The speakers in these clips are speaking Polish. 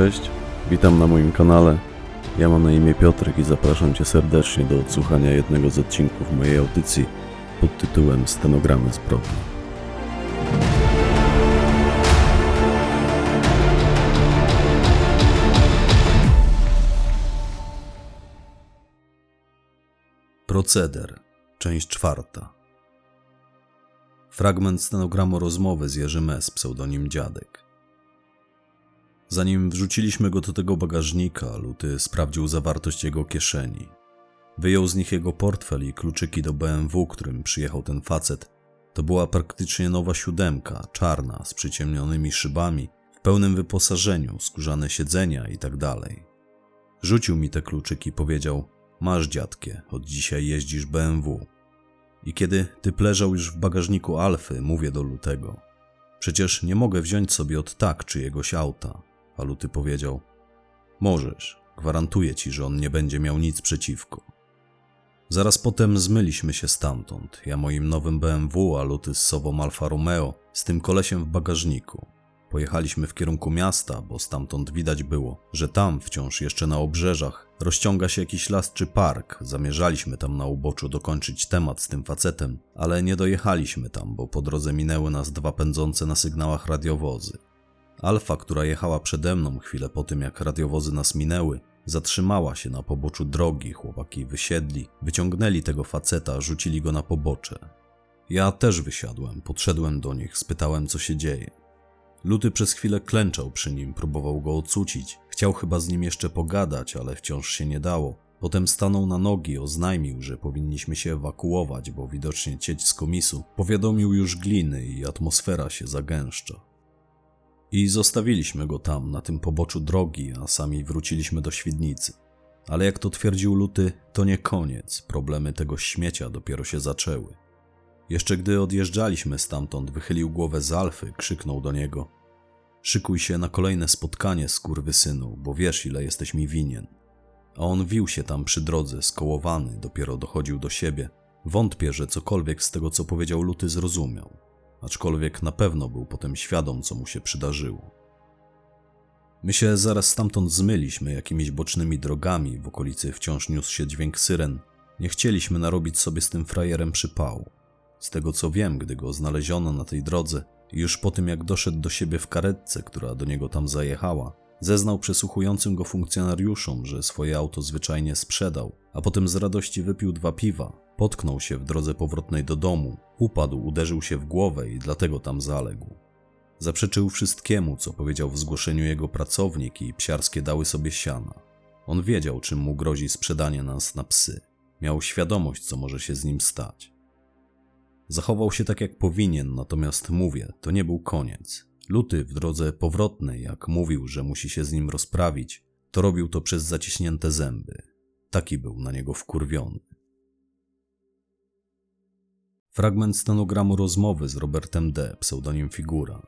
Cześć, witam na moim kanale. Ja mam na imię Piotrek i zapraszam Cię serdecznie do odsłuchania jednego z odcinków mojej audycji pod tytułem Stenogramy zbrodni. Proceder, część czwarta. Fragment stenogramu rozmowy z Jerzym S., pseudonim Dziadek. Zanim wrzuciliśmy go do tego bagażnika, Luty sprawdził zawartość jego kieszeni. Wyjął z nich jego portfel i kluczyki do BMW, którym przyjechał ten facet. To była praktycznie nowa siódemka, czarna, z przyciemnionymi szybami, w pełnym wyposażeniu, skórzane siedzenia i tak. Rzucił mi te kluczyki i powiedział: Masz dziadkie, od dzisiaj jeździsz BMW. I kiedy typ leżał już w bagażniku Alfy, mówię do Lutego: Przecież nie mogę wziąć sobie od tak czyjegoś auta. A Luty powiedział: Możesz, gwarantuję ci, że on nie będzie miał nic przeciwko. Zaraz potem zmyliśmy się stamtąd. Ja moim nowym BMW, a Luty z sobą Alfa Romeo, z tym kolesiem w bagażniku. Pojechaliśmy w kierunku miasta, bo stamtąd widać było, że tam, wciąż jeszcze na obrzeżach, rozciąga się jakiś las czy park. Zamierzaliśmy tam na uboczu dokończyć temat z tym facetem, ale nie dojechaliśmy tam, bo po drodze minęły nas dwa pędzące na sygnałach radiowozy. Alfa, która jechała przede mną chwilę po tym, jak radiowozy nas minęły, zatrzymała się na poboczu drogi. Chłopaki wysiedli, wyciągnęli tego faceta, rzucili go na pobocze. Ja też wysiadłem, podszedłem do nich, spytałem, co się dzieje. Luty przez chwilę klęczał przy nim, próbował go ocucić. Chciał chyba z nim jeszcze pogadać, ale wciąż się nie dało. Potem stanął na nogi, oznajmił, że powinniśmy się ewakuować, bo widocznie cieć z komisu powiadomił już gliny i atmosfera się zagęszcza. I zostawiliśmy go tam, na tym poboczu drogi, a sami wróciliśmy do Świdnicy. Ale jak to twierdził Luty, to nie koniec, problemy tego śmiecia dopiero się zaczęły. Jeszcze gdy odjeżdżaliśmy stamtąd, wychylił głowę z Alfy, krzyknął do niego: Szykuj się na kolejne spotkanie, synu, bo wiesz, ile jesteś mi winien. A on wił się tam przy drodze, skołowany, dopiero dochodził do siebie. Wątpię, że cokolwiek z tego, co powiedział Luty, zrozumiał aczkolwiek na pewno był potem świadom, co mu się przydarzyło. My się zaraz stamtąd zmyliśmy jakimiś bocznymi drogami, w okolicy wciąż niósł się dźwięk syren. Nie chcieliśmy narobić sobie z tym frajerem przypału. Z tego co wiem, gdy go znaleziono na tej drodze i już po tym jak doszedł do siebie w karetce, która do niego tam zajechała, zeznał przesłuchującym go funkcjonariuszom, że swoje auto zwyczajnie sprzedał, a potem z radości wypił dwa piwa, Potknął się w drodze powrotnej do domu, upadł, uderzył się w głowę i dlatego tam zaległ. Zaprzeczył wszystkiemu, co powiedział w zgłoszeniu jego pracownik i psiarskie dały sobie siana. On wiedział, czym mu grozi sprzedanie nas na psy. Miał świadomość, co może się z nim stać. Zachował się tak, jak powinien, natomiast mówię, to nie był koniec. Luty w drodze powrotnej, jak mówił, że musi się z nim rozprawić, to robił to przez zaciśnięte zęby. Taki był na niego wkurwiony. Fragment stenogramu rozmowy z Robertem D., pseudonim Figura.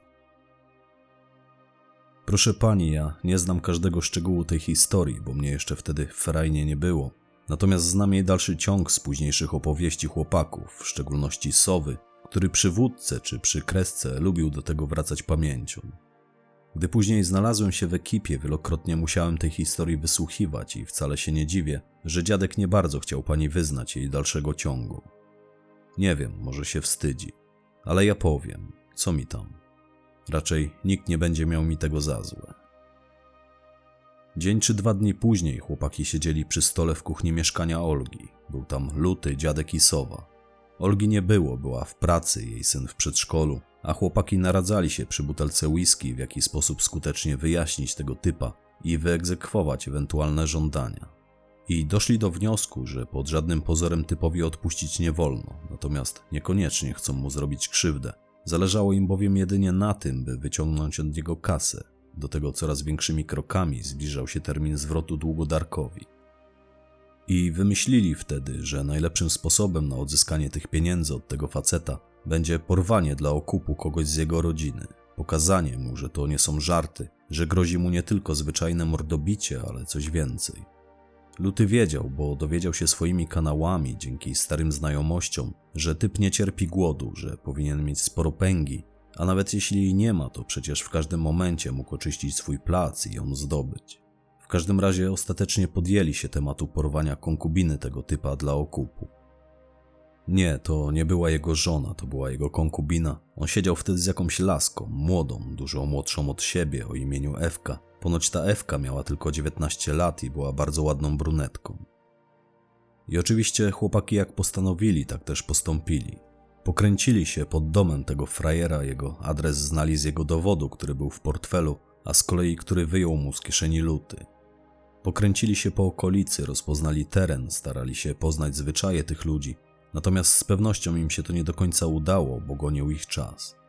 Proszę pani, ja nie znam każdego szczegółu tej historii, bo mnie jeszcze wtedy w Ferajnie nie było. Natomiast znam jej dalszy ciąg z późniejszych opowieści chłopaków, w szczególności Sowy, który przy wódce czy przy kresce lubił do tego wracać pamięcią. Gdy później znalazłem się w ekipie, wielokrotnie musiałem tej historii wysłuchiwać i wcale się nie dziwię, że dziadek nie bardzo chciał pani wyznać jej dalszego ciągu. Nie wiem, może się wstydzi, ale ja powiem, co mi tam. Raczej nikt nie będzie miał mi tego za złe. Dzień czy dwa dni później chłopaki siedzieli przy stole w kuchni mieszkania Olgi. Był tam luty, dziadek i sowa. Olgi nie było, była w pracy, jej syn w przedszkolu, a chłopaki naradzali się przy butelce whisky, w jaki sposób skutecznie wyjaśnić tego typa i wyegzekwować ewentualne żądania i doszli do wniosku, że pod żadnym pozorem typowi odpuścić nie wolno, natomiast niekoniecznie chcą mu zrobić krzywdę. Zależało im bowiem jedynie na tym, by wyciągnąć od niego kasę. Do tego coraz większymi krokami zbliżał się termin zwrotu długu Darkowi. I wymyślili wtedy, że najlepszym sposobem na odzyskanie tych pieniędzy od tego faceta będzie porwanie dla okupu kogoś z jego rodziny, pokazanie mu, że to nie są żarty, że grozi mu nie tylko zwyczajne mordobicie, ale coś więcej. Luty wiedział, bo dowiedział się swoimi kanałami dzięki starym znajomościom, że typ nie cierpi głodu, że powinien mieć sporo pęgi, a nawet jeśli jej nie ma, to przecież w każdym momencie mógł oczyścić swój plac i ją zdobyć. W każdym razie ostatecznie podjęli się tematu porwania konkubiny tego typa dla okupu. Nie, to nie była jego żona, to była jego konkubina. On siedział wtedy z jakąś laską, młodą, dużo młodszą od siebie, o imieniu Ewka. Ponoć ta Ewka miała tylko 19 lat i była bardzo ładną brunetką. I oczywiście chłopaki jak postanowili, tak też postąpili. Pokręcili się pod domem tego frajera, jego adres znali z jego dowodu, który był w portfelu, a z kolei który wyjął mu z kieszeni luty. Pokręcili się po okolicy, rozpoznali teren, starali się poznać zwyczaje tych ludzi, natomiast z pewnością im się to nie do końca udało, bo gonił ich czas.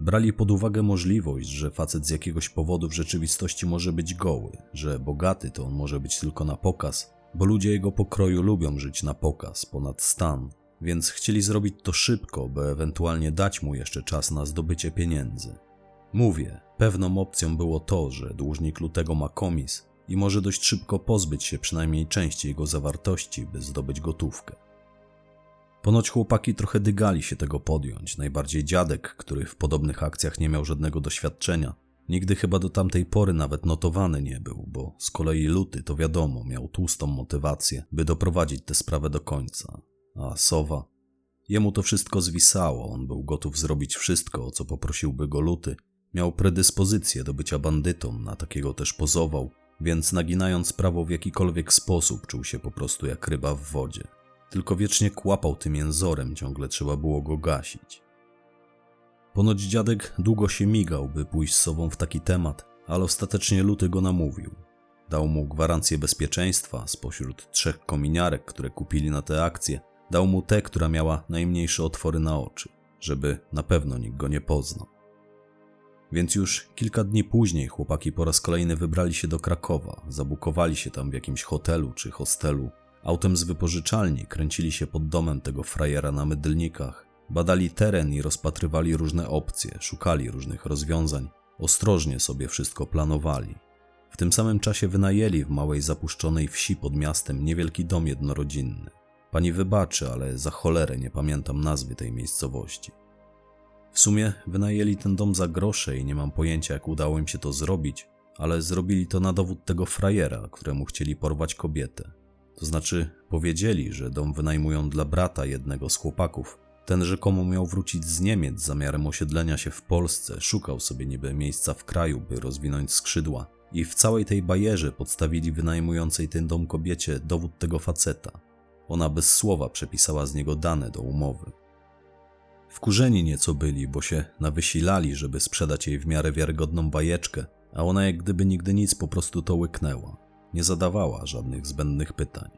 Brali pod uwagę możliwość, że facet z jakiegoś powodu w rzeczywistości może być goły, że bogaty to on może być tylko na pokaz, bo ludzie jego pokroju lubią żyć na pokaz, ponad stan, więc chcieli zrobić to szybko, by ewentualnie dać mu jeszcze czas na zdobycie pieniędzy. Mówię, pewną opcją było to, że dłużnik lutego ma komis i może dość szybko pozbyć się przynajmniej części jego zawartości, by zdobyć gotówkę. Ponoć chłopaki trochę dygali się tego podjąć, najbardziej dziadek, który w podobnych akcjach nie miał żadnego doświadczenia. Nigdy chyba do tamtej pory nawet notowany nie był, bo z kolei Luty, to wiadomo, miał tłustą motywację, by doprowadzić tę sprawę do końca. A Sowa? Jemu to wszystko zwisało, on był gotów zrobić wszystko, o co poprosiłby go Luty. Miał predyspozycję do bycia bandytą, na takiego też pozował, więc naginając prawo w jakikolwiek sposób czuł się po prostu jak ryba w wodzie. Tylko wiecznie kłapał tym jęzorem, ciągle trzeba było go gasić. Ponoć dziadek długo się migał, by pójść z sobą w taki temat, ale ostatecznie Luty go namówił. Dał mu gwarancję bezpieczeństwa spośród trzech kominiarek, które kupili na te akcje. Dał mu tę, która miała najmniejsze otwory na oczy, żeby na pewno nikt go nie poznał. Więc już kilka dni później chłopaki po raz kolejny wybrali się do Krakowa, zabukowali się tam w jakimś hotelu czy hostelu. Autem z wypożyczalni kręcili się pod domem tego frajera na mydlnikach. Badali teren i rozpatrywali różne opcje, szukali różnych rozwiązań. Ostrożnie sobie wszystko planowali. W tym samym czasie wynajęli w małej zapuszczonej wsi pod miastem niewielki dom jednorodzinny. Pani wybaczy, ale za cholerę nie pamiętam nazwy tej miejscowości. W sumie wynajęli ten dom za grosze i nie mam pojęcia, jak udało im się to zrobić, ale zrobili to na dowód tego frajera, któremu chcieli porwać kobietę. To znaczy, powiedzieli, że dom wynajmują dla brata jednego z chłopaków. Ten rzekomo miał wrócić z Niemiec zamiarem osiedlenia się w Polsce, szukał sobie niby miejsca w kraju, by rozwinąć skrzydła. I w całej tej bajerze podstawili wynajmującej ten dom kobiecie dowód tego faceta. Ona bez słowa przepisała z niego dane do umowy. Wkurzeni nieco byli, bo się nawysilali, żeby sprzedać jej w miarę wiarygodną bajeczkę, a ona jak gdyby nigdy nic po prostu to łyknęła. Nie zadawała żadnych zbędnych pytań.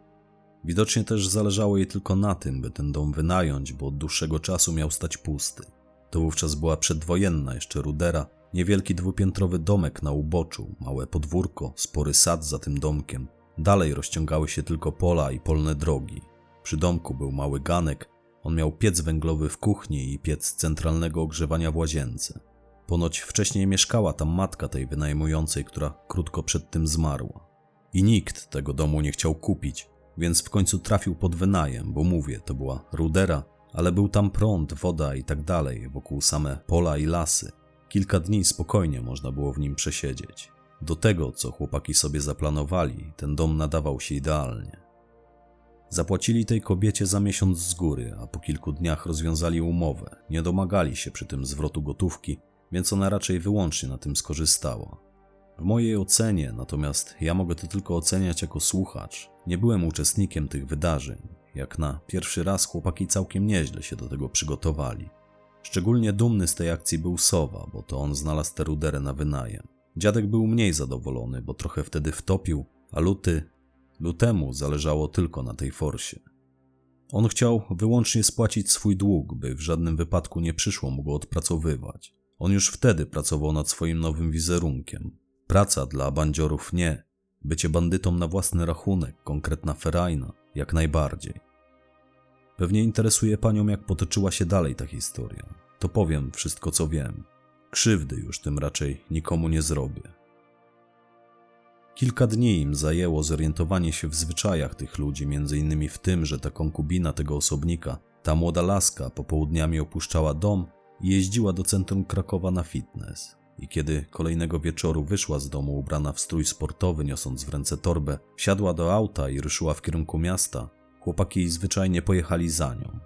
Widocznie też zależało jej tylko na tym, by ten dom wynająć, bo od dłuższego czasu miał stać pusty. To wówczas była przedwojenna jeszcze rudera, niewielki dwupiętrowy domek na uboczu, małe podwórko, spory sad za tym domkiem. Dalej rozciągały się tylko pola i polne drogi. Przy domku był mały ganek, on miał piec węglowy w kuchni i piec centralnego ogrzewania w łazience. Ponoć wcześniej mieszkała tam matka tej wynajmującej, która krótko przed tym zmarła. I nikt tego domu nie chciał kupić, więc w końcu trafił pod wynajem, bo mówię, to była rudera, ale był tam prąd, woda i tak dalej, wokół same pola i lasy. Kilka dni spokojnie można było w nim przesiedzieć. Do tego, co chłopaki sobie zaplanowali, ten dom nadawał się idealnie. Zapłacili tej kobiecie za miesiąc z góry, a po kilku dniach rozwiązali umowę. Nie domagali się przy tym zwrotu gotówki, więc ona raczej wyłącznie na tym skorzystała. W mojej ocenie, natomiast ja mogę to tylko oceniać jako słuchacz, nie byłem uczestnikiem tych wydarzeń. Jak na pierwszy raz chłopaki całkiem nieźle się do tego przygotowali. Szczególnie dumny z tej akcji był Sowa, bo to on znalazł tę ruderę na wynajem. Dziadek był mniej zadowolony, bo trochę wtedy wtopił, a Luty, Lutemu zależało tylko na tej forsie. On chciał wyłącznie spłacić swój dług, by w żadnym wypadku nie przyszło mu go odpracowywać. On już wtedy pracował nad swoim nowym wizerunkiem. Praca dla bandziorów nie, bycie bandytą na własny rachunek, konkretna ferajna, jak najbardziej. Pewnie interesuje panią, jak potoczyła się dalej ta historia. To powiem wszystko, co wiem. Krzywdy już tym raczej nikomu nie zrobię. Kilka dni im zajęło zorientowanie się w zwyczajach tych ludzi, między innymi w tym, że ta konkubina tego osobnika, ta młoda laska, popołudniami opuszczała dom i jeździła do centrum Krakowa na fitness. I kiedy kolejnego wieczoru wyszła z domu ubrana w strój sportowy, niosąc w ręce torbę, wsiadła do auta i ruszyła w kierunku miasta, chłopaki zwyczajnie pojechali za nią.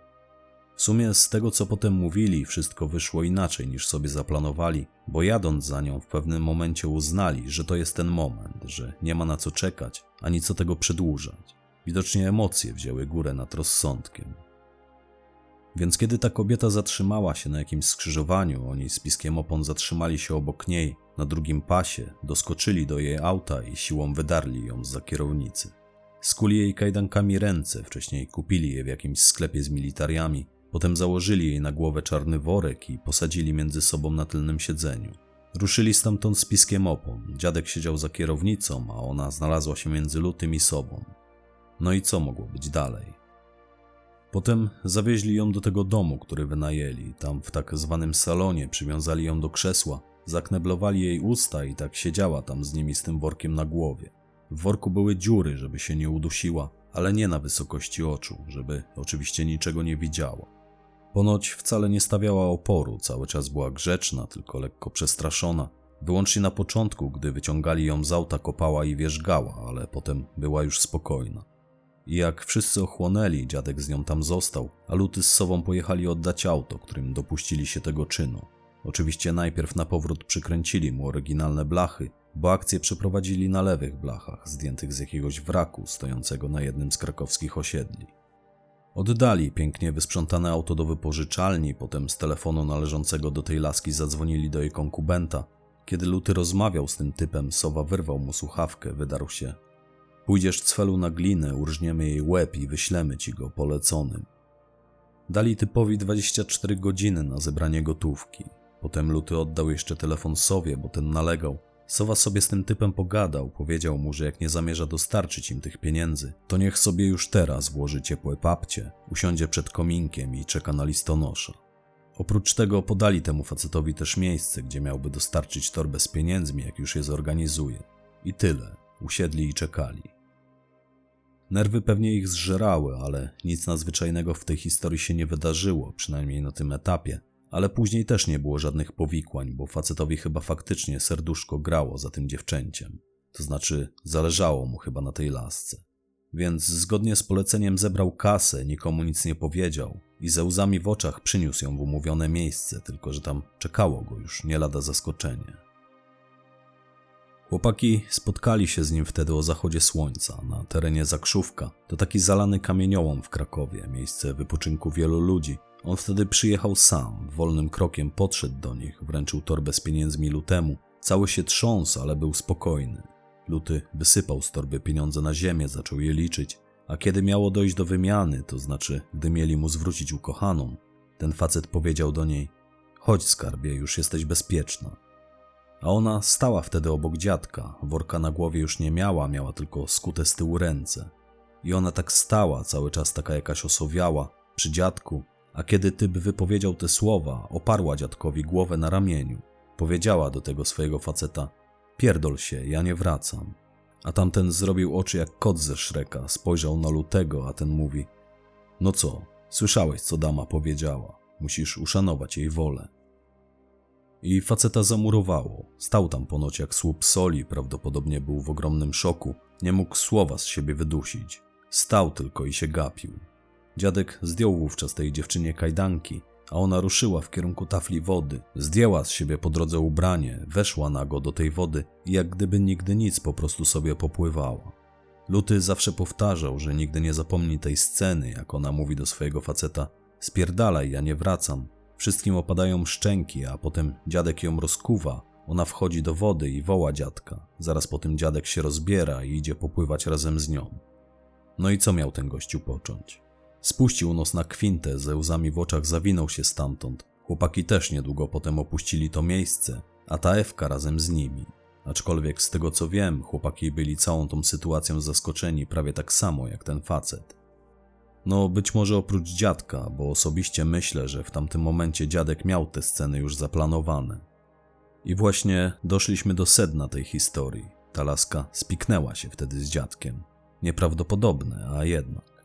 W sumie z tego, co potem mówili, wszystko wyszło inaczej niż sobie zaplanowali, bo jadąc za nią w pewnym momencie uznali, że to jest ten moment, że nie ma na co czekać, ani co tego przedłużać. Widocznie emocje wzięły górę nad rozsądkiem. Więc kiedy ta kobieta zatrzymała się na jakimś skrzyżowaniu, oni z piskiem opon zatrzymali się obok niej, na drugim pasie, doskoczyli do jej auta i siłą wydarli ją za kierownicy. Skuli jej kajdankami ręce, wcześniej kupili je w jakimś sklepie z militariami, potem założyli jej na głowę czarny worek i posadzili między sobą na tylnym siedzeniu. Ruszyli stamtąd z piskiem opon. Dziadek siedział za kierownicą, a ona znalazła się między lutym i sobą. No i co mogło być dalej? Potem zawieźli ją do tego domu, który wynajęli. Tam w tak zwanym salonie przywiązali ją do krzesła, zakneblowali jej usta i tak siedziała tam z nimi z tym workiem na głowie. W worku były dziury, żeby się nie udusiła, ale nie na wysokości oczu, żeby oczywiście niczego nie widziała. Ponoć wcale nie stawiała oporu, cały czas była grzeczna, tylko lekko przestraszona. Wyłącznie na początku, gdy wyciągali ją z auta, kopała i wierzgała, ale potem była już spokojna. Jak wszyscy ochłonęli, dziadek z nią tam został, a Luty z sobą pojechali oddać auto, którym dopuścili się tego czynu. Oczywiście najpierw na powrót przykręcili mu oryginalne blachy, bo akcję przeprowadzili na lewych blachach, zdjętych z jakiegoś wraku stojącego na jednym z krakowskich osiedli. Oddali pięknie wysprzątane auto do wypożyczalni, potem z telefonu należącego do tej laski zadzwonili do jej konkubenta. Kiedy Luty rozmawiał z tym typem, Sowa wyrwał mu słuchawkę, wydarł się. Pójdziesz cwelu na glinę, urżniemy jej łeb i wyślemy ci go poleconym. Dali typowi 24 godziny na zebranie gotówki. Potem Luty oddał jeszcze telefon Sowie, bo ten nalegał. Sowa sobie z tym typem pogadał, powiedział mu, że jak nie zamierza dostarczyć im tych pieniędzy, to niech sobie już teraz włoży ciepłe papcie, usiądzie przed kominkiem i czeka na listonosza. Oprócz tego podali temu facetowi też miejsce, gdzie miałby dostarczyć torbę z pieniędzmi, jak już je zorganizuje. I tyle. Usiedli i czekali. Nerwy pewnie ich zżerały, ale nic nadzwyczajnego w tej historii się nie wydarzyło, przynajmniej na tym etapie. Ale później też nie było żadnych powikłań, bo facetowi chyba faktycznie serduszko grało za tym dziewczęciem. To znaczy, zależało mu chyba na tej lasce. Więc zgodnie z poleceniem zebrał kasę, nikomu nic nie powiedział i ze łzami w oczach przyniósł ją w umówione miejsce, tylko że tam czekało go już nie lada zaskoczenie. Chłopaki spotkali się z nim wtedy o zachodzie słońca na terenie Zakrzówka. To taki zalany kamieniołom w Krakowie, miejsce wypoczynku wielu ludzi. On wtedy przyjechał sam, wolnym krokiem podszedł do nich, wręczył torbę z pieniędzmi Lutemu. Cały się trząsł, ale był spokojny. Luty wysypał z torby pieniądze na ziemię, zaczął je liczyć, a kiedy miało dojść do wymiany, to znaczy, gdy mieli mu zwrócić ukochaną, ten facet powiedział do niej: Chodź, skarbie, już jesteś bezpieczna. A ona stała wtedy obok dziadka, worka na głowie już nie miała, miała tylko skute z tyłu ręce. I ona tak stała, cały czas taka jakaś osowiała, przy dziadku, a kiedy typ wypowiedział te słowa, oparła dziadkowi głowę na ramieniu. Powiedziała do tego swojego faceta: Pierdol się, ja nie wracam. A tamten zrobił oczy jak kot ze szreka, spojrzał na lutego, a ten mówi: No co, słyszałeś, co dama powiedziała. Musisz uszanować jej wolę. I faceta zamurowało. Stał tam ponoć jak słup soli, prawdopodobnie był w ogromnym szoku. Nie mógł słowa z siebie wydusić. Stał tylko i się gapił. Dziadek zdjął wówczas tej dziewczynie kajdanki, a ona ruszyła w kierunku tafli wody. Zdjęła z siebie po drodze ubranie, weszła nago do tej wody i jak gdyby nigdy nic po prostu sobie popływała. Luty zawsze powtarzał, że nigdy nie zapomni tej sceny, jak ona mówi do swojego faceta: Spierdalaj, ja nie wracam. Wszystkim opadają szczęki, a potem dziadek ją rozkuwa. Ona wchodzi do wody i woła dziadka. Zaraz po tym dziadek się rozbiera i idzie popływać razem z nią. No i co miał ten gościu począć? Spuścił nos na kwintę, ze łzami w oczach zawinął się stamtąd, Chłopaki też niedługo potem opuścili to miejsce, a ta Ewka razem z nimi. Aczkolwiek z tego co wiem, chłopaki byli całą tą sytuacją zaskoczeni prawie tak samo jak ten facet. No, być może oprócz dziadka, bo osobiście myślę, że w tamtym momencie dziadek miał te sceny już zaplanowane. I właśnie doszliśmy do sedna tej historii. Ta laska spiknęła się wtedy z dziadkiem. Nieprawdopodobne, a jednak.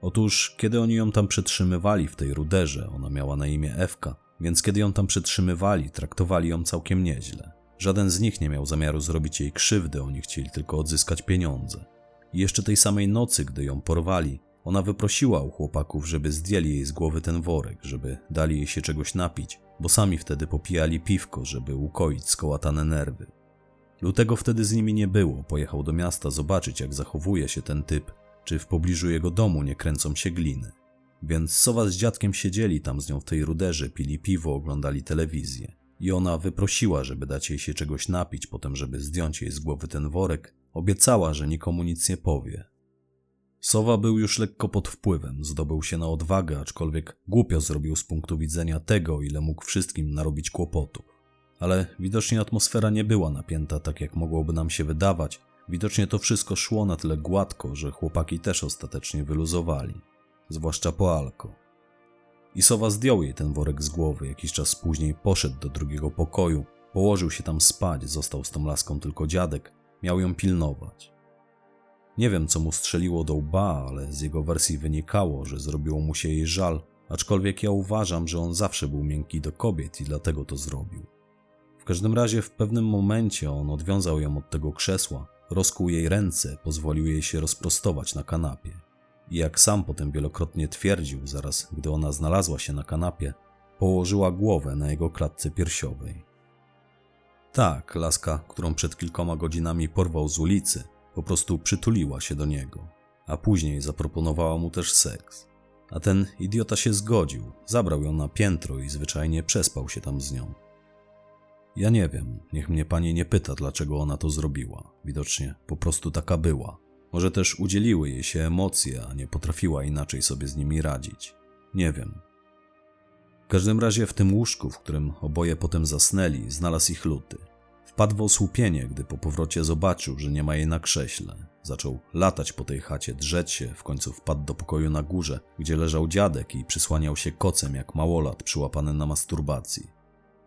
Otóż, kiedy oni ją tam przetrzymywali w tej ruderze, ona miała na imię Ewka, więc kiedy ją tam przetrzymywali, traktowali ją całkiem nieźle. Żaden z nich nie miał zamiaru zrobić jej krzywdy, oni chcieli tylko odzyskać pieniądze. I jeszcze tej samej nocy, gdy ją porwali, ona wyprosiła u chłopaków, żeby zdjęli jej z głowy ten worek, żeby dali jej się czegoś napić, bo sami wtedy popijali piwko, żeby ukoić skołatane nerwy. Lutego wtedy z nimi nie było, pojechał do miasta zobaczyć, jak zachowuje się ten typ, czy w pobliżu jego domu nie kręcą się gliny. Więc Sowa z dziadkiem siedzieli tam z nią w tej ruderze, pili piwo, oglądali telewizję. I ona wyprosiła, żeby dać jej się czegoś napić, potem żeby zdjąć jej z głowy ten worek. Obiecała, że nikomu nic nie powie. Sowa był już lekko pod wpływem, zdobył się na odwagę, aczkolwiek głupio zrobił z punktu widzenia tego, ile mógł wszystkim narobić kłopotów. Ale widocznie atmosfera nie była napięta tak, jak mogłoby nam się wydawać. Widocznie to wszystko szło na tyle gładko, że chłopaki też ostatecznie wyluzowali, zwłaszcza po alko. I Sowa zdjął jej ten worek z głowy, jakiś czas później poszedł do drugiego pokoju, położył się tam spać, został z tą laską tylko dziadek, miał ją pilnować. Nie wiem, co mu strzeliło do łba, ale z jego wersji wynikało, że zrobiło mu się jej żal, aczkolwiek ja uważam, że on zawsze był miękki do kobiet i dlatego to zrobił. W każdym razie w pewnym momencie on odwiązał ją od tego krzesła, rozkuł jej ręce, pozwolił jej się rozprostować na kanapie. I jak sam potem wielokrotnie twierdził, zaraz gdy ona znalazła się na kanapie, położyła głowę na jego klatce piersiowej. Tak, laska, którą przed kilkoma godzinami porwał z ulicy, po prostu przytuliła się do niego, a później zaproponowała mu też seks. A ten idiota się zgodził, zabrał ją na piętro i zwyczajnie przespał się tam z nią. Ja nie wiem, niech mnie pani nie pyta, dlaczego ona to zrobiła. Widocznie po prostu taka była. Może też udzieliły jej się emocje, a nie potrafiła inaczej sobie z nimi radzić. Nie wiem. W każdym razie w tym łóżku, w którym oboje potem zasnęli, znalazł ich luty. Wpadł w osłupienie, gdy po powrocie zobaczył, że nie ma jej na krześle. Zaczął latać po tej chacie, drzeć się, w końcu wpadł do pokoju na górze, gdzie leżał dziadek i przysłaniał się kocem jak małolat przyłapany na masturbacji.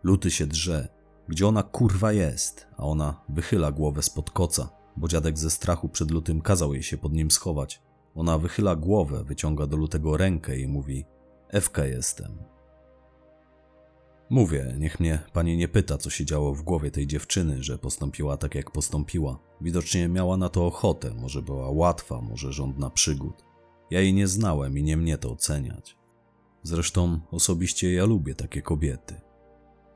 Luty się drze. Gdzie ona kurwa jest? A ona wychyla głowę spod koca, bo dziadek ze strachu przed lutym kazał jej się pod nim schować. Ona wychyla głowę, wyciąga do lutego rękę i mówi: Ewka jestem. Mówię, niech mnie pani nie pyta, co się działo w głowie tej dziewczyny, że postąpiła tak, jak postąpiła. Widocznie miała na to ochotę, może była łatwa, może żądna przygód. Ja jej nie znałem i nie mnie to oceniać. Zresztą osobiście ja lubię takie kobiety.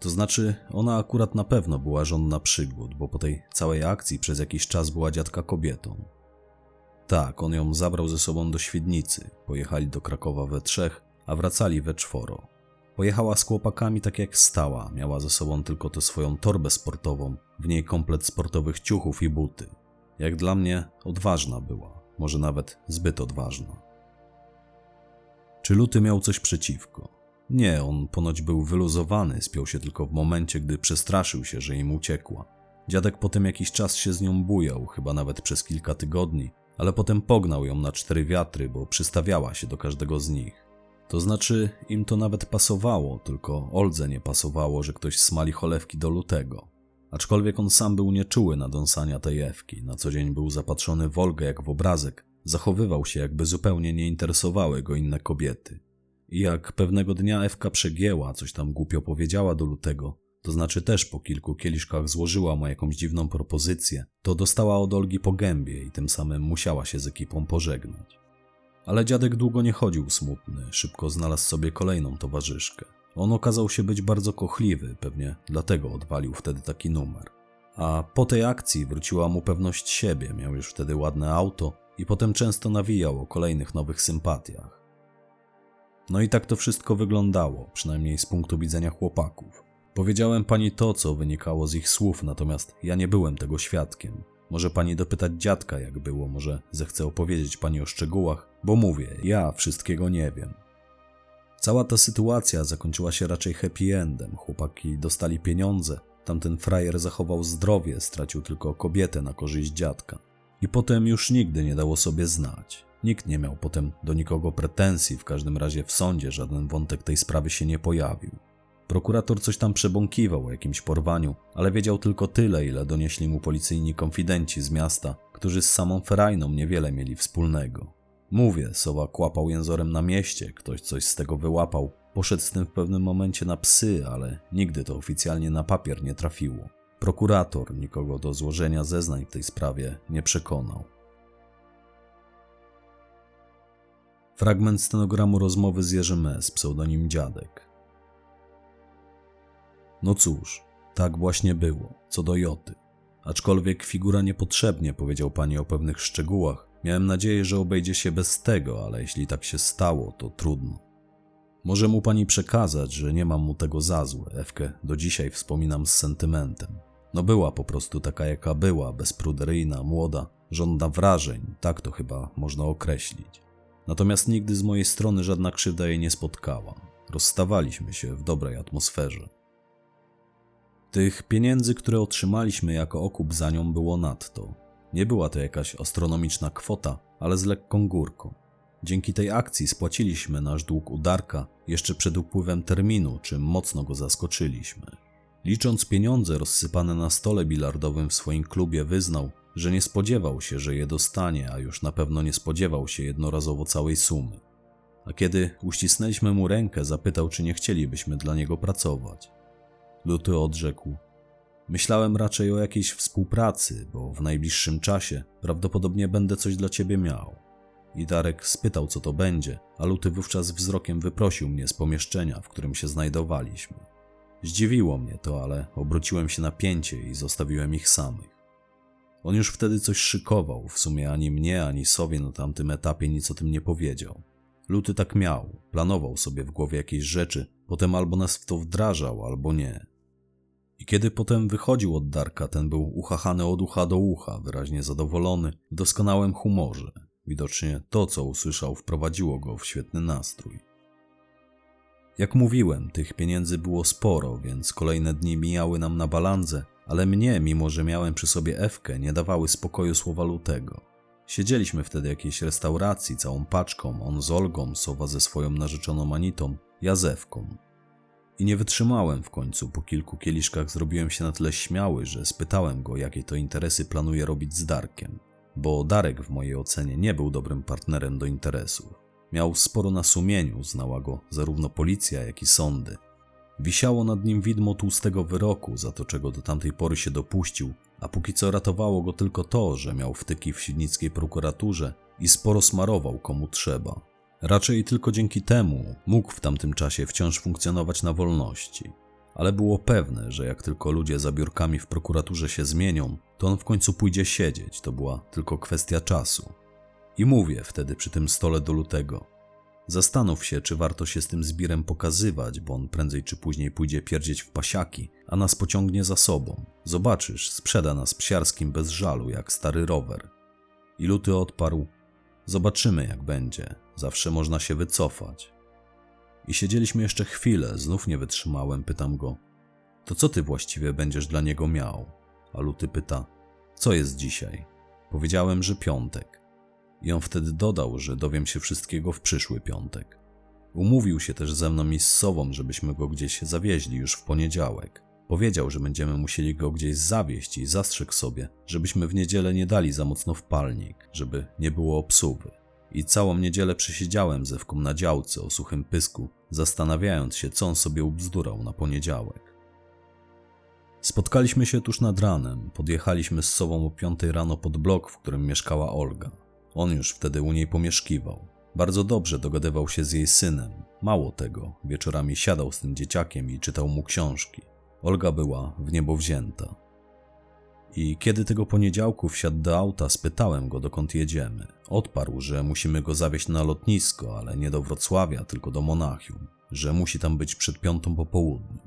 To znaczy, ona akurat na pewno była żądna przygód, bo po tej całej akcji przez jakiś czas była dziadka kobietą. Tak, on ją zabrał ze sobą do Świdnicy, pojechali do Krakowa we trzech, a wracali we czworo. Pojechała z chłopakami tak jak stała, miała ze sobą tylko tę swoją torbę sportową, w niej komplet sportowych ciuchów i buty. Jak dla mnie odważna była, może nawet zbyt odważna. Czy Luty miał coś przeciwko? Nie, on ponoć był wyluzowany, spiął się tylko w momencie, gdy przestraszył się, że im uciekła. Dziadek potem jakiś czas się z nią bujał, chyba nawet przez kilka tygodni, ale potem pognał ją na cztery wiatry, bo przystawiała się do każdego z nich. To znaczy, im to nawet pasowało, tylko Oldze nie pasowało, że ktoś smali cholewki do lutego. Aczkolwiek on sam był nieczuły na dąsania tej Ewki, na co dzień był zapatrzony w Olgę jak w obrazek, zachowywał się jakby zupełnie nie interesowały go inne kobiety. I jak pewnego dnia Ewka przegięła, coś tam głupio powiedziała do lutego, to znaczy też po kilku kieliszkach złożyła mu jakąś dziwną propozycję, to dostała od Olgi po gębie i tym samym musiała się z ekipą pożegnać. Ale dziadek długo nie chodził smutny, szybko znalazł sobie kolejną towarzyszkę. On okazał się być bardzo kochliwy, pewnie dlatego odwalił wtedy taki numer. A po tej akcji wróciła mu pewność siebie, miał już wtedy ładne auto i potem często nawijał o kolejnych nowych sympatiach. No i tak to wszystko wyglądało, przynajmniej z punktu widzenia chłopaków. Powiedziałem pani to, co wynikało z ich słów, natomiast ja nie byłem tego świadkiem. Może pani dopytać dziadka, jak było, może zechce opowiedzieć pani o szczegółach, bo mówię, ja wszystkiego nie wiem. Cała ta sytuacja zakończyła się raczej happy endem. Chłopaki dostali pieniądze, tamten frajer zachował zdrowie, stracił tylko kobietę na korzyść dziadka. I potem już nigdy nie dało sobie znać. Nikt nie miał potem do nikogo pretensji, w każdym razie w sądzie żaden wątek tej sprawy się nie pojawił. Prokurator coś tam przebąkiwał o jakimś porwaniu, ale wiedział tylko tyle, ile donieśli mu policyjni konfidenci z miasta, którzy z samą Ferajną niewiele mieli wspólnego. Mówię, Sowa kłapał jęzorem na mieście, ktoś coś z tego wyłapał, poszedł z tym w pewnym momencie na psy, ale nigdy to oficjalnie na papier nie trafiło. Prokurator nikogo do złożenia zeznań w tej sprawie nie przekonał. Fragment stenogramu rozmowy z Jerzym S., pseudonim Dziadek. No cóż, tak właśnie było, co do Joty. Aczkolwiek figura niepotrzebnie powiedział pani o pewnych szczegółach. Miałem nadzieję, że obejdzie się bez tego, ale jeśli tak się stało, to trudno. Może mu pani przekazać, że nie mam mu tego za złe. Ewkę do dzisiaj wspominam z sentymentem. No była po prostu taka jaka była, bezpruderyjna, młoda, żąda wrażeń, tak to chyba można określić. Natomiast nigdy z mojej strony żadna krzywda jej nie spotkała. Rozstawaliśmy się w dobrej atmosferze. Tych pieniędzy, które otrzymaliśmy jako okup za nią było nadto. Nie była to jakaś astronomiczna kwota, ale z lekką górką. Dzięki tej akcji spłaciliśmy nasz dług u Darka jeszcze przed upływem terminu, czym mocno go zaskoczyliśmy. Licząc pieniądze rozsypane na stole bilardowym w swoim klubie, wyznał, że nie spodziewał się, że je dostanie, a już na pewno nie spodziewał się jednorazowo całej sumy. A kiedy uścisnęliśmy mu rękę, zapytał, czy nie chcielibyśmy dla niego pracować. Luty odrzekł: Myślałem raczej o jakiejś współpracy, bo w najbliższym czasie prawdopodobnie będę coś dla ciebie miał. I Darek spytał, co to będzie, a Luty wówczas wzrokiem wyprosił mnie z pomieszczenia, w którym się znajdowaliśmy. Zdziwiło mnie to, ale obróciłem się na pięcie i zostawiłem ich samych. On już wtedy coś szykował, w sumie ani mnie, ani sobie na tamtym etapie nic o tym nie powiedział. Luty tak miał, planował sobie w głowie jakieś rzeczy, potem albo nas w to wdrażał, albo nie. I kiedy potem wychodził od Darka, ten był uchachany od ucha do ucha, wyraźnie zadowolony, w doskonałym humorze. Widocznie to, co usłyszał, wprowadziło go w świetny nastrój. Jak mówiłem, tych pieniędzy było sporo, więc kolejne dni mijały nam na balandze, ale mnie, mimo że miałem przy sobie Ewkę, nie dawały spokoju słowa lutego. Siedzieliśmy wtedy w jakiejś restauracji całą paczką, on z Olgą, Sowa ze swoją narzeczoną Anitą, ja z Ewką. I nie wytrzymałem w końcu, po kilku kieliszkach zrobiłem się na tyle śmiały, że spytałem go, jakie to interesy planuje robić z Darkiem. Bo Darek w mojej ocenie nie był dobrym partnerem do interesów. Miał sporo na sumieniu, znała go zarówno policja, jak i sądy. Wisiało nad nim widmo tłustego wyroku za to, czego do tamtej pory się dopuścił, a póki co ratowało go tylko to, że miał wtyki w siednickiej prokuraturze i sporo smarował komu trzeba. Raczej tylko dzięki temu mógł w tamtym czasie wciąż funkcjonować na wolności. Ale było pewne, że jak tylko ludzie za biurkami w prokuraturze się zmienią, to on w końcu pójdzie siedzieć, to była tylko kwestia czasu. I mówię wtedy przy tym stole do lutego. Zastanów się, czy warto się z tym zbirem pokazywać, bo on prędzej czy później pójdzie pierdzieć w pasiaki, a nas pociągnie za sobą. Zobaczysz, sprzeda nas psiarskim bez żalu, jak stary rower. I luty odparł: Zobaczymy, jak będzie. Zawsze można się wycofać. I siedzieliśmy jeszcze chwilę, znów nie wytrzymałem, pytam go: To co ty właściwie będziesz dla niego miał? A luty pyta: Co jest dzisiaj? Powiedziałem, że piątek. I on wtedy dodał, że dowiem się wszystkiego w przyszły piątek. Umówił się też ze mną i z Sową, żebyśmy go gdzieś zawieźli już w poniedziałek. Powiedział, że będziemy musieli go gdzieś zawieźć i zastrzegł sobie, żebyśmy w niedzielę nie dali za mocno w palnik, żeby nie było obsuwy. I całą niedzielę przesiedziałem ze wką na działce o suchym pysku, zastanawiając się, co on sobie ubzdurał na poniedziałek. Spotkaliśmy się tuż nad ranem, podjechaliśmy z sobą o piątej rano pod blok, w którym mieszkała Olga. On już wtedy u niej pomieszkiwał. Bardzo dobrze dogadywał się z jej synem. Mało tego, wieczorami siadał z tym dzieciakiem i czytał mu książki. Olga była w niebo wzięta. I kiedy tego poniedziałku wsiadł do auta, spytałem go, dokąd jedziemy. Odparł, że musimy go zawieźć na lotnisko, ale nie do Wrocławia, tylko do Monachium, że musi tam być przed piątą po południu.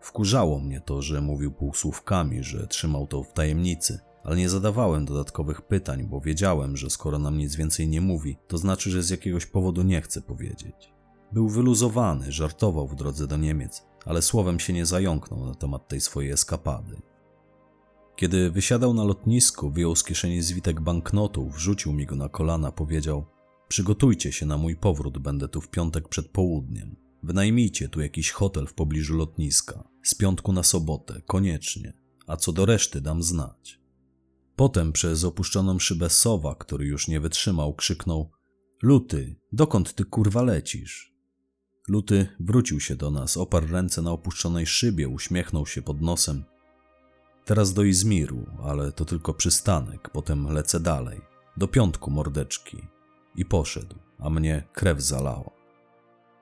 Wkurzało mnie to, że mówił półsłówkami, że trzymał to w tajemnicy, ale nie zadawałem dodatkowych pytań, bo wiedziałem, że skoro nam nic więcej nie mówi, to znaczy, że z jakiegoś powodu nie chce powiedzieć. Był wyluzowany, żartował w drodze do Niemiec, ale słowem się nie zająknął na temat tej swojej eskapady. Kiedy wysiadał na lotnisku, wyjął z kieszeni zwitek banknotów, wrzucił mi go na kolana, powiedział: Przygotujcie się na mój powrót, będę tu w piątek przed południem. Wynajmijcie tu jakiś hotel w pobliżu lotniska. Z piątku na sobotę, koniecznie. A co do reszty dam znać. Potem przez opuszczoną szybę sowa, który już nie wytrzymał, krzyknął: Luty, dokąd ty kurwa lecisz? Luty wrócił się do nas, oparł ręce na opuszczonej szybie, uśmiechnął się pod nosem. Teraz do Izmiru, ale to tylko przystanek, potem lecę dalej. Do piątku mordeczki. I poszedł, a mnie krew zalała.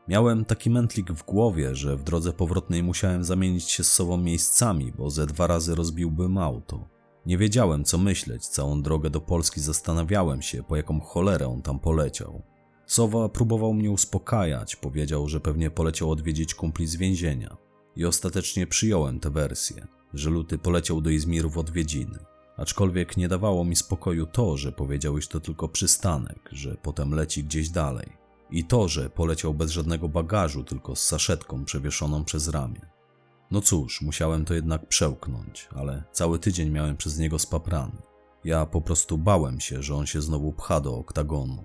Miałem taki mętlik w głowie, że w drodze powrotnej musiałem zamienić się z sobą miejscami, bo ze dwa razy rozbiłbym auto. Nie wiedziałem, co myśleć. Całą drogę do Polski zastanawiałem się, po jaką cholerę on tam poleciał. Sowa próbował mnie uspokajać, powiedział, że pewnie poleciał odwiedzić kumpli z więzienia. I ostatecznie przyjąłem tę wersję, że Luty poleciał do Izmiru w odwiedziny. Aczkolwiek nie dawało mi spokoju to, że powiedział, iż to tylko przystanek, że potem leci gdzieś dalej. I to, że poleciał bez żadnego bagażu, tylko z saszetką przewieszoną przez ramię. No cóż, musiałem to jednak przełknąć, ale cały tydzień miałem przez niego spaprany. Ja po prostu bałem się, że on się znowu pcha do oktagonu.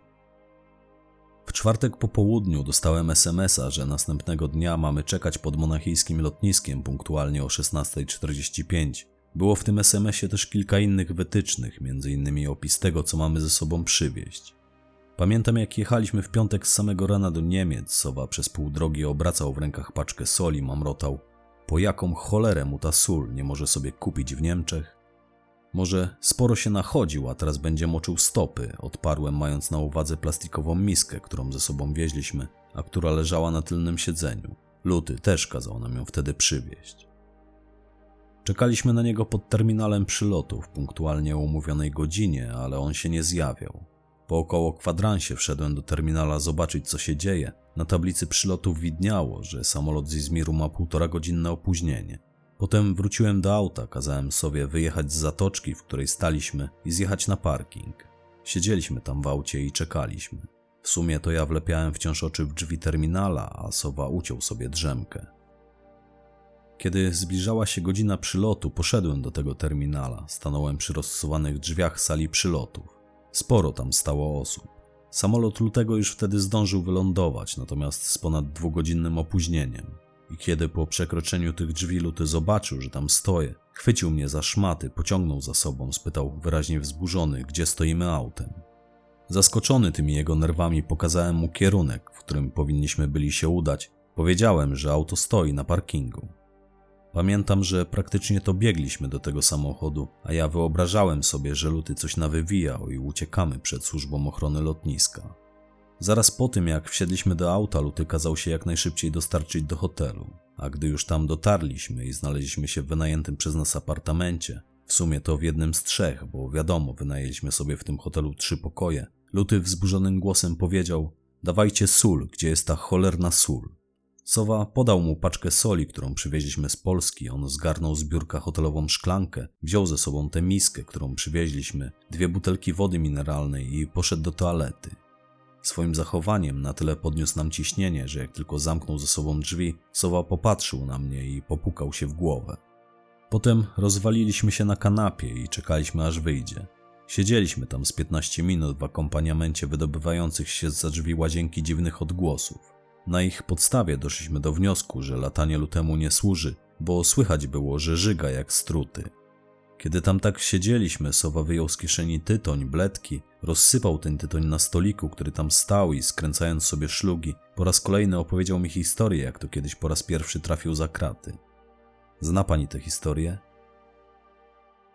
W czwartek po południu dostałem SMS-a, że następnego dnia mamy czekać pod monachijskim lotniskiem punktualnie o 16.45. Było w tym SMS-ie też kilka innych wytycznych, m.in. opis tego, co mamy ze sobą przywieźć. Pamiętam, jak jechaliśmy w piątek z samego rana do Niemiec, Sowa przez pół drogi obracał w rękach paczkę soli, mamrotał. Po jaką cholerę mu ta sól nie może sobie kupić w Niemczech? Może sporo się nachodził, a teraz będzie moczył stopy, odparłem mając na uwadze plastikową miskę, którą ze sobą wieźliśmy, a która leżała na tylnym siedzeniu. Luty też kazał nam ją wtedy przywieźć. Czekaliśmy na niego pod terminalem przylotu w punktualnie umówionej godzinie, ale on się nie zjawiał. Po około kwadransie wszedłem do terminala zobaczyć, co się dzieje. Na tablicy przylotu widniało, że samolot z Izmiru ma półtora godzinne opóźnienie. Potem wróciłem do auta, kazałem sobie wyjechać z zatoczki, w której staliśmy i zjechać na parking. Siedzieliśmy tam w aucie i czekaliśmy. W sumie to ja wlepiałem wciąż oczy w drzwi terminala, a Sowa uciął sobie drzemkę. Kiedy zbliżała się godzina przylotu, poszedłem do tego terminala. Stanąłem przy rozsuwanych drzwiach sali przylotów. Sporo tam stało osób. Samolot lutego już wtedy zdążył wylądować, natomiast z ponad dwugodzinnym opóźnieniem. I kiedy po przekroczeniu tych drzwi luty zobaczył, że tam stoję, chwycił mnie za szmaty, pociągnął za sobą, spytał wyraźnie wzburzony, gdzie stoimy autem. Zaskoczony tymi jego nerwami, pokazałem mu kierunek, w którym powinniśmy byli się udać. Powiedziałem, że auto stoi na parkingu. Pamiętam, że praktycznie to biegliśmy do tego samochodu, a ja wyobrażałem sobie, że Luty coś nawywijał i uciekamy przed służbą ochrony lotniska. Zaraz po tym, jak wsiedliśmy do auta, Luty kazał się jak najszybciej dostarczyć do hotelu, a gdy już tam dotarliśmy i znaleźliśmy się w wynajętym przez nas apartamencie, w sumie to w jednym z trzech, bo wiadomo, wynajęliśmy sobie w tym hotelu trzy pokoje, Luty wzburzonym głosem powiedział: Dawajcie sól, gdzie jest ta cholerna sól. Sowa podał mu paczkę soli, którą przywieźliśmy z Polski. On zgarnął z biurka hotelową szklankę, wziął ze sobą tę miskę, którą przywieźliśmy, dwie butelki wody mineralnej i poszedł do toalety. Swoim zachowaniem na tyle podniósł nam ciśnienie, że jak tylko zamknął ze sobą drzwi, Sowa popatrzył na mnie i popukał się w głowę. Potem rozwaliliśmy się na kanapie i czekaliśmy aż wyjdzie. Siedzieliśmy tam z 15 minut w akompaniamencie wydobywających się za drzwi łazienki dziwnych odgłosów. Na ich podstawie doszliśmy do wniosku, że latanie lutemu nie służy, bo słychać było, że żyga jak struty. Kiedy tam tak siedzieliśmy, Sowa wyjął z kieszeni tytoń, bledki, rozsypał ten tytoń na stoliku, który tam stał i skręcając sobie szlugi, po raz kolejny opowiedział mi historię, jak to kiedyś po raz pierwszy trafił za kraty. Zna pani tę historię?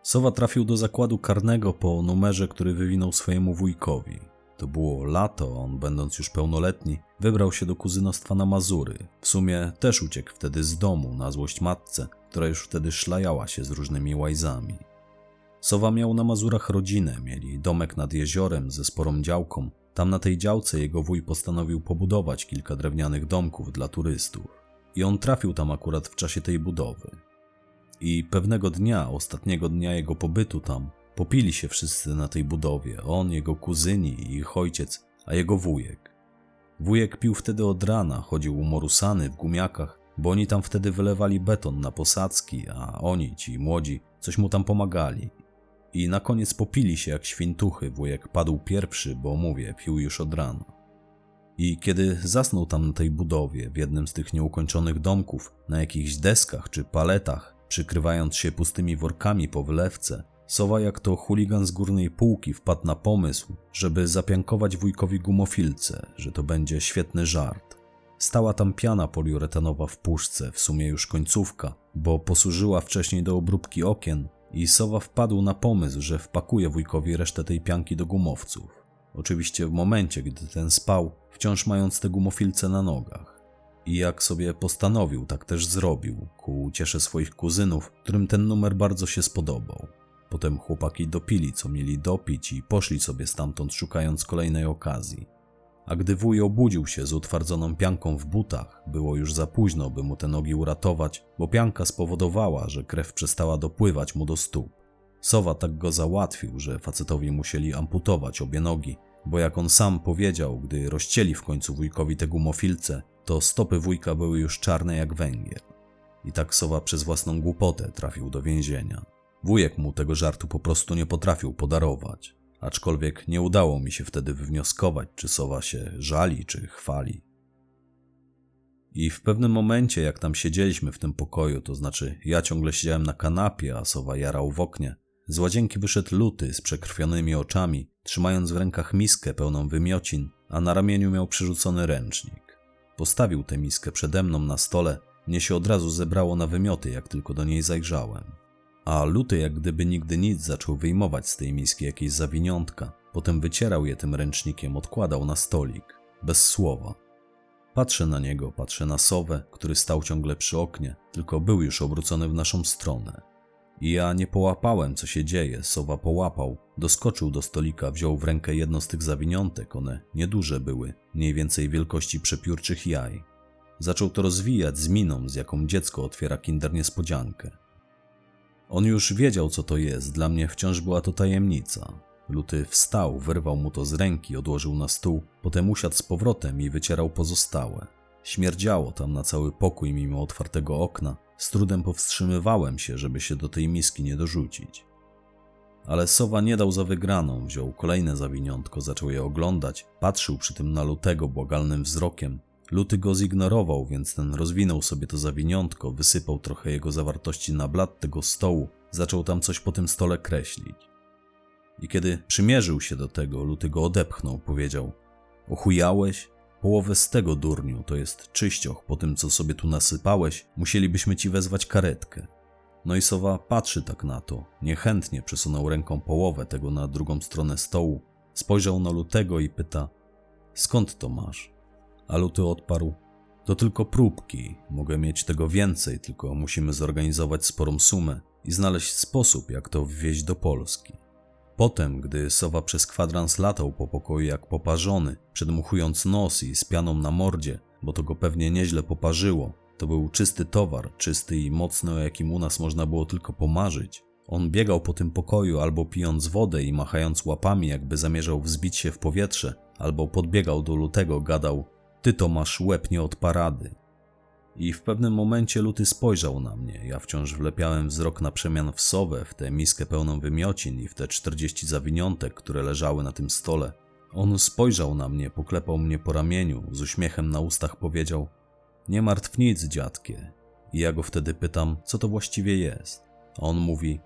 Sowa trafił do zakładu karnego po numerze, który wywinął swojemu wujkowi. To było lato, on będąc już pełnoletni, wybrał się do kuzynostwa na Mazury. W sumie też uciekł wtedy z domu na złość matce, która już wtedy szlajała się z różnymi łajzami. Sowa miał na Mazurach rodzinę, mieli domek nad jeziorem ze sporą działką. Tam na tej działce jego wuj postanowił pobudować kilka drewnianych domków dla turystów. I on trafił tam akurat w czasie tej budowy. I pewnego dnia, ostatniego dnia jego pobytu tam, popili się wszyscy na tej budowie. On, jego kuzyni i ich ojciec, a jego wujek. Wujek pił wtedy od rana, chodził umorusany w gumiakach, bo oni tam wtedy wylewali beton na posadzki, a oni, ci młodzi, coś mu tam pomagali. I na koniec popili się jak świntuchy, wujek padł pierwszy, bo mówię, pił już od rana. I kiedy zasnął tam na tej budowie, w jednym z tych nieukończonych domków, na jakichś deskach czy paletach, przykrywając się pustymi workami po wylewce, Sowa jak to chuligan z górnej półki wpadł na pomysł, żeby zapiankować wujkowi gumofilce, że to będzie świetny żart. Stała tam piana poliuretanowa w puszce, w sumie już końcówka, bo posłużyła wcześniej do obróbki okien i Sowa wpadł na pomysł, że wpakuje wujkowi resztę tej pianki do gumowców. Oczywiście w momencie, gdy ten spał, wciąż mając te gumofilce na nogach. I jak sobie postanowił, tak też zrobił, ku ciesze swoich kuzynów, którym ten numer bardzo się spodobał. Potem chłopaki dopili, co mieli dopić i poszli sobie stamtąd szukając kolejnej okazji. A gdy wuj obudził się z utwardzoną pianką w butach, było już za późno, by mu te nogi uratować, bo pianka spowodowała, że krew przestała dopływać mu do stóp. Sowa tak go załatwił, że facetowi musieli amputować obie nogi, bo jak on sam powiedział, gdy rozcięli w końcu wujkowi te gumofilce, to stopy wujka były już czarne jak węgiel. I tak Sowa przez własną głupotę trafił do więzienia. Wujek mu tego żartu po prostu nie potrafił podarować, aczkolwiek nie udało mi się wtedy wywnioskować, czy sowa się żali, czy chwali. I w pewnym momencie, jak tam siedzieliśmy w tym pokoju, to znaczy ja ciągle siedziałem na kanapie, a sowa jarał w oknie, z łazienki wyszedł luty z przekrwionymi oczami, trzymając w rękach miskę pełną wymiocin, a na ramieniu miał przerzucony ręcznik. Postawił tę miskę przede mną na stole, mnie się od razu zebrało na wymioty, jak tylko do niej zajrzałem a luty jak gdyby nigdy nic zaczął wyjmować z tej miski jakieś zawiniątka. Potem wycierał je tym ręcznikiem, odkładał na stolik, bez słowa. Patrzę na niego, patrzę na sowę, który stał ciągle przy oknie, tylko był już obrócony w naszą stronę. I ja nie połapałem, co się dzieje, sowa połapał, doskoczył do stolika, wziął w rękę jedno z tych zawiniątek, one nieduże były, mniej więcej wielkości przepiórczych jaj. Zaczął to rozwijać z miną, z jaką dziecko otwiera kinder niespodziankę. On już wiedział, co to jest, dla mnie wciąż była to tajemnica. Luty wstał, wyrwał mu to z ręki, odłożył na stół, potem usiadł z powrotem i wycierał pozostałe. Śmierdziało tam na cały pokój mimo otwartego okna. Z trudem powstrzymywałem się, żeby się do tej miski nie dorzucić. Ale sowa nie dał za wygraną, wziął kolejne zawiniątko, zaczął je oglądać, patrzył przy tym na lutego błagalnym wzrokiem, Luty go zignorował, więc ten rozwinął sobie to zawiniątko, wysypał trochę jego zawartości na blat tego stołu, zaczął tam coś po tym stole kreślić. I kiedy przymierzył się do tego, Luty go odepchnął, powiedział: Ochujałeś? Połowę z tego durniu, to jest czyścioch, po tym co sobie tu nasypałeś, musielibyśmy ci wezwać karetkę. No i sowa patrzy tak na to, niechętnie przesunął ręką połowę tego na drugą stronę stołu, spojrzał na Lutego i pyta: Skąd to masz? A Luty odparł: To tylko próbki, mogę mieć tego więcej, tylko musimy zorganizować sporą sumę i znaleźć sposób, jak to wwieźć do Polski. Potem, gdy Sowa przez kwadrans latał po pokoju jak poparzony, przedmuchując nos i z pianą na mordzie, bo to go pewnie nieźle poparzyło, to był czysty towar, czysty i mocny, o jakim u nas można było tylko pomarzyć. On biegał po tym pokoju albo pijąc wodę i machając łapami, jakby zamierzał wzbić się w powietrze, albo podbiegał do lutego, gadał: ty to masz łeb nie od parady. I w pewnym momencie Luty spojrzał na mnie. Ja wciąż wlepiałem wzrok na przemian w sowę, w tę miskę pełną wymiocin i w te czterdzieści zawiniątek, które leżały na tym stole. On spojrzał na mnie, poklepał mnie po ramieniu, z uśmiechem na ustach powiedział: Nie martw nic, dziadkie. I ja go wtedy pytam, co to właściwie jest. A on mówi: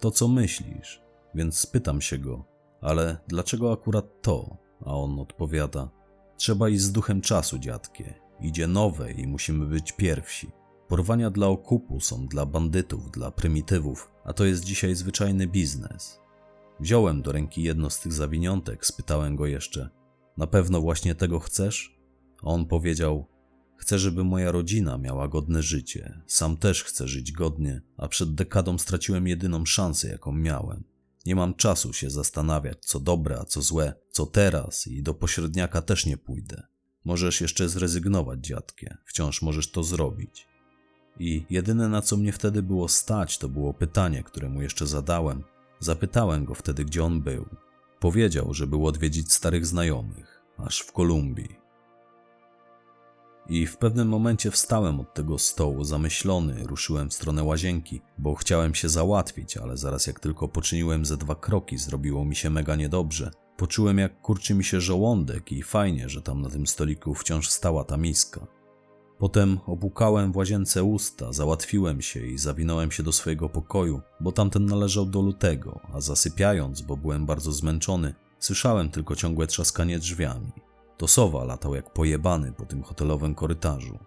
To co myślisz. Więc pytam się go: Ale dlaczego akurat to? A on odpowiada: Trzeba iść z duchem czasu, dziadkie. Idzie nowe i musimy być pierwsi. Porwania dla okupu są dla bandytów, dla prymitywów, a to jest dzisiaj zwyczajny biznes. Wziąłem do ręki jedno z tych zawiniątek, spytałem go jeszcze: Na pewno właśnie tego chcesz? A on powiedział: Chcę, żeby moja rodzina miała godne życie. Sam też chcę żyć godnie, a przed dekadą straciłem jedyną szansę, jaką miałem. Nie mam czasu się zastanawiać, co dobre, a co złe, co teraz i do pośredniaka też nie pójdę. Możesz jeszcze zrezygnować, dziadkie, wciąż możesz to zrobić. I jedyne na co mnie wtedy było stać, to było pytanie, które mu jeszcze zadałem. Zapytałem go wtedy, gdzie on był. Powiedział, że był odwiedzić starych znajomych, aż w Kolumbii. I w pewnym momencie wstałem od tego stołu, zamyślony, ruszyłem w stronę łazienki, bo chciałem się załatwić, ale zaraz jak tylko poczyniłem ze dwa kroki, zrobiło mi się mega niedobrze. Poczułem jak kurczy mi się żołądek i fajnie, że tam na tym stoliku wciąż stała ta miska. Potem opłukałem w łazience usta, załatwiłem się i zawinąłem się do swojego pokoju, bo tamten należał do lutego, a zasypiając, bo byłem bardzo zmęczony, słyszałem tylko ciągłe trzaskanie drzwiami. To sowa latał jak pojebany po tym hotelowym korytarzu.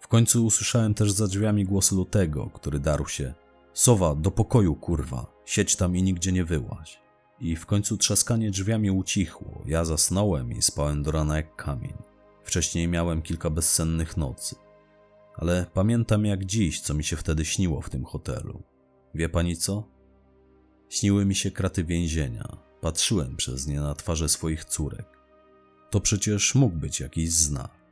W końcu usłyszałem też za drzwiami głos lutego, który darł się: Sowa, do pokoju, kurwa, siedź tam i nigdzie nie wyłaź. I w końcu trzaskanie drzwiami ucichło. Ja zasnąłem i spałem do rana jak kamień. Wcześniej miałem kilka bezsennych nocy. Ale pamiętam jak dziś, co mi się wtedy śniło w tym hotelu. Wie pani co? Śniły mi się kraty więzienia. Patrzyłem przez nie na twarze swoich córek. To przecież mógł być jakiś znak.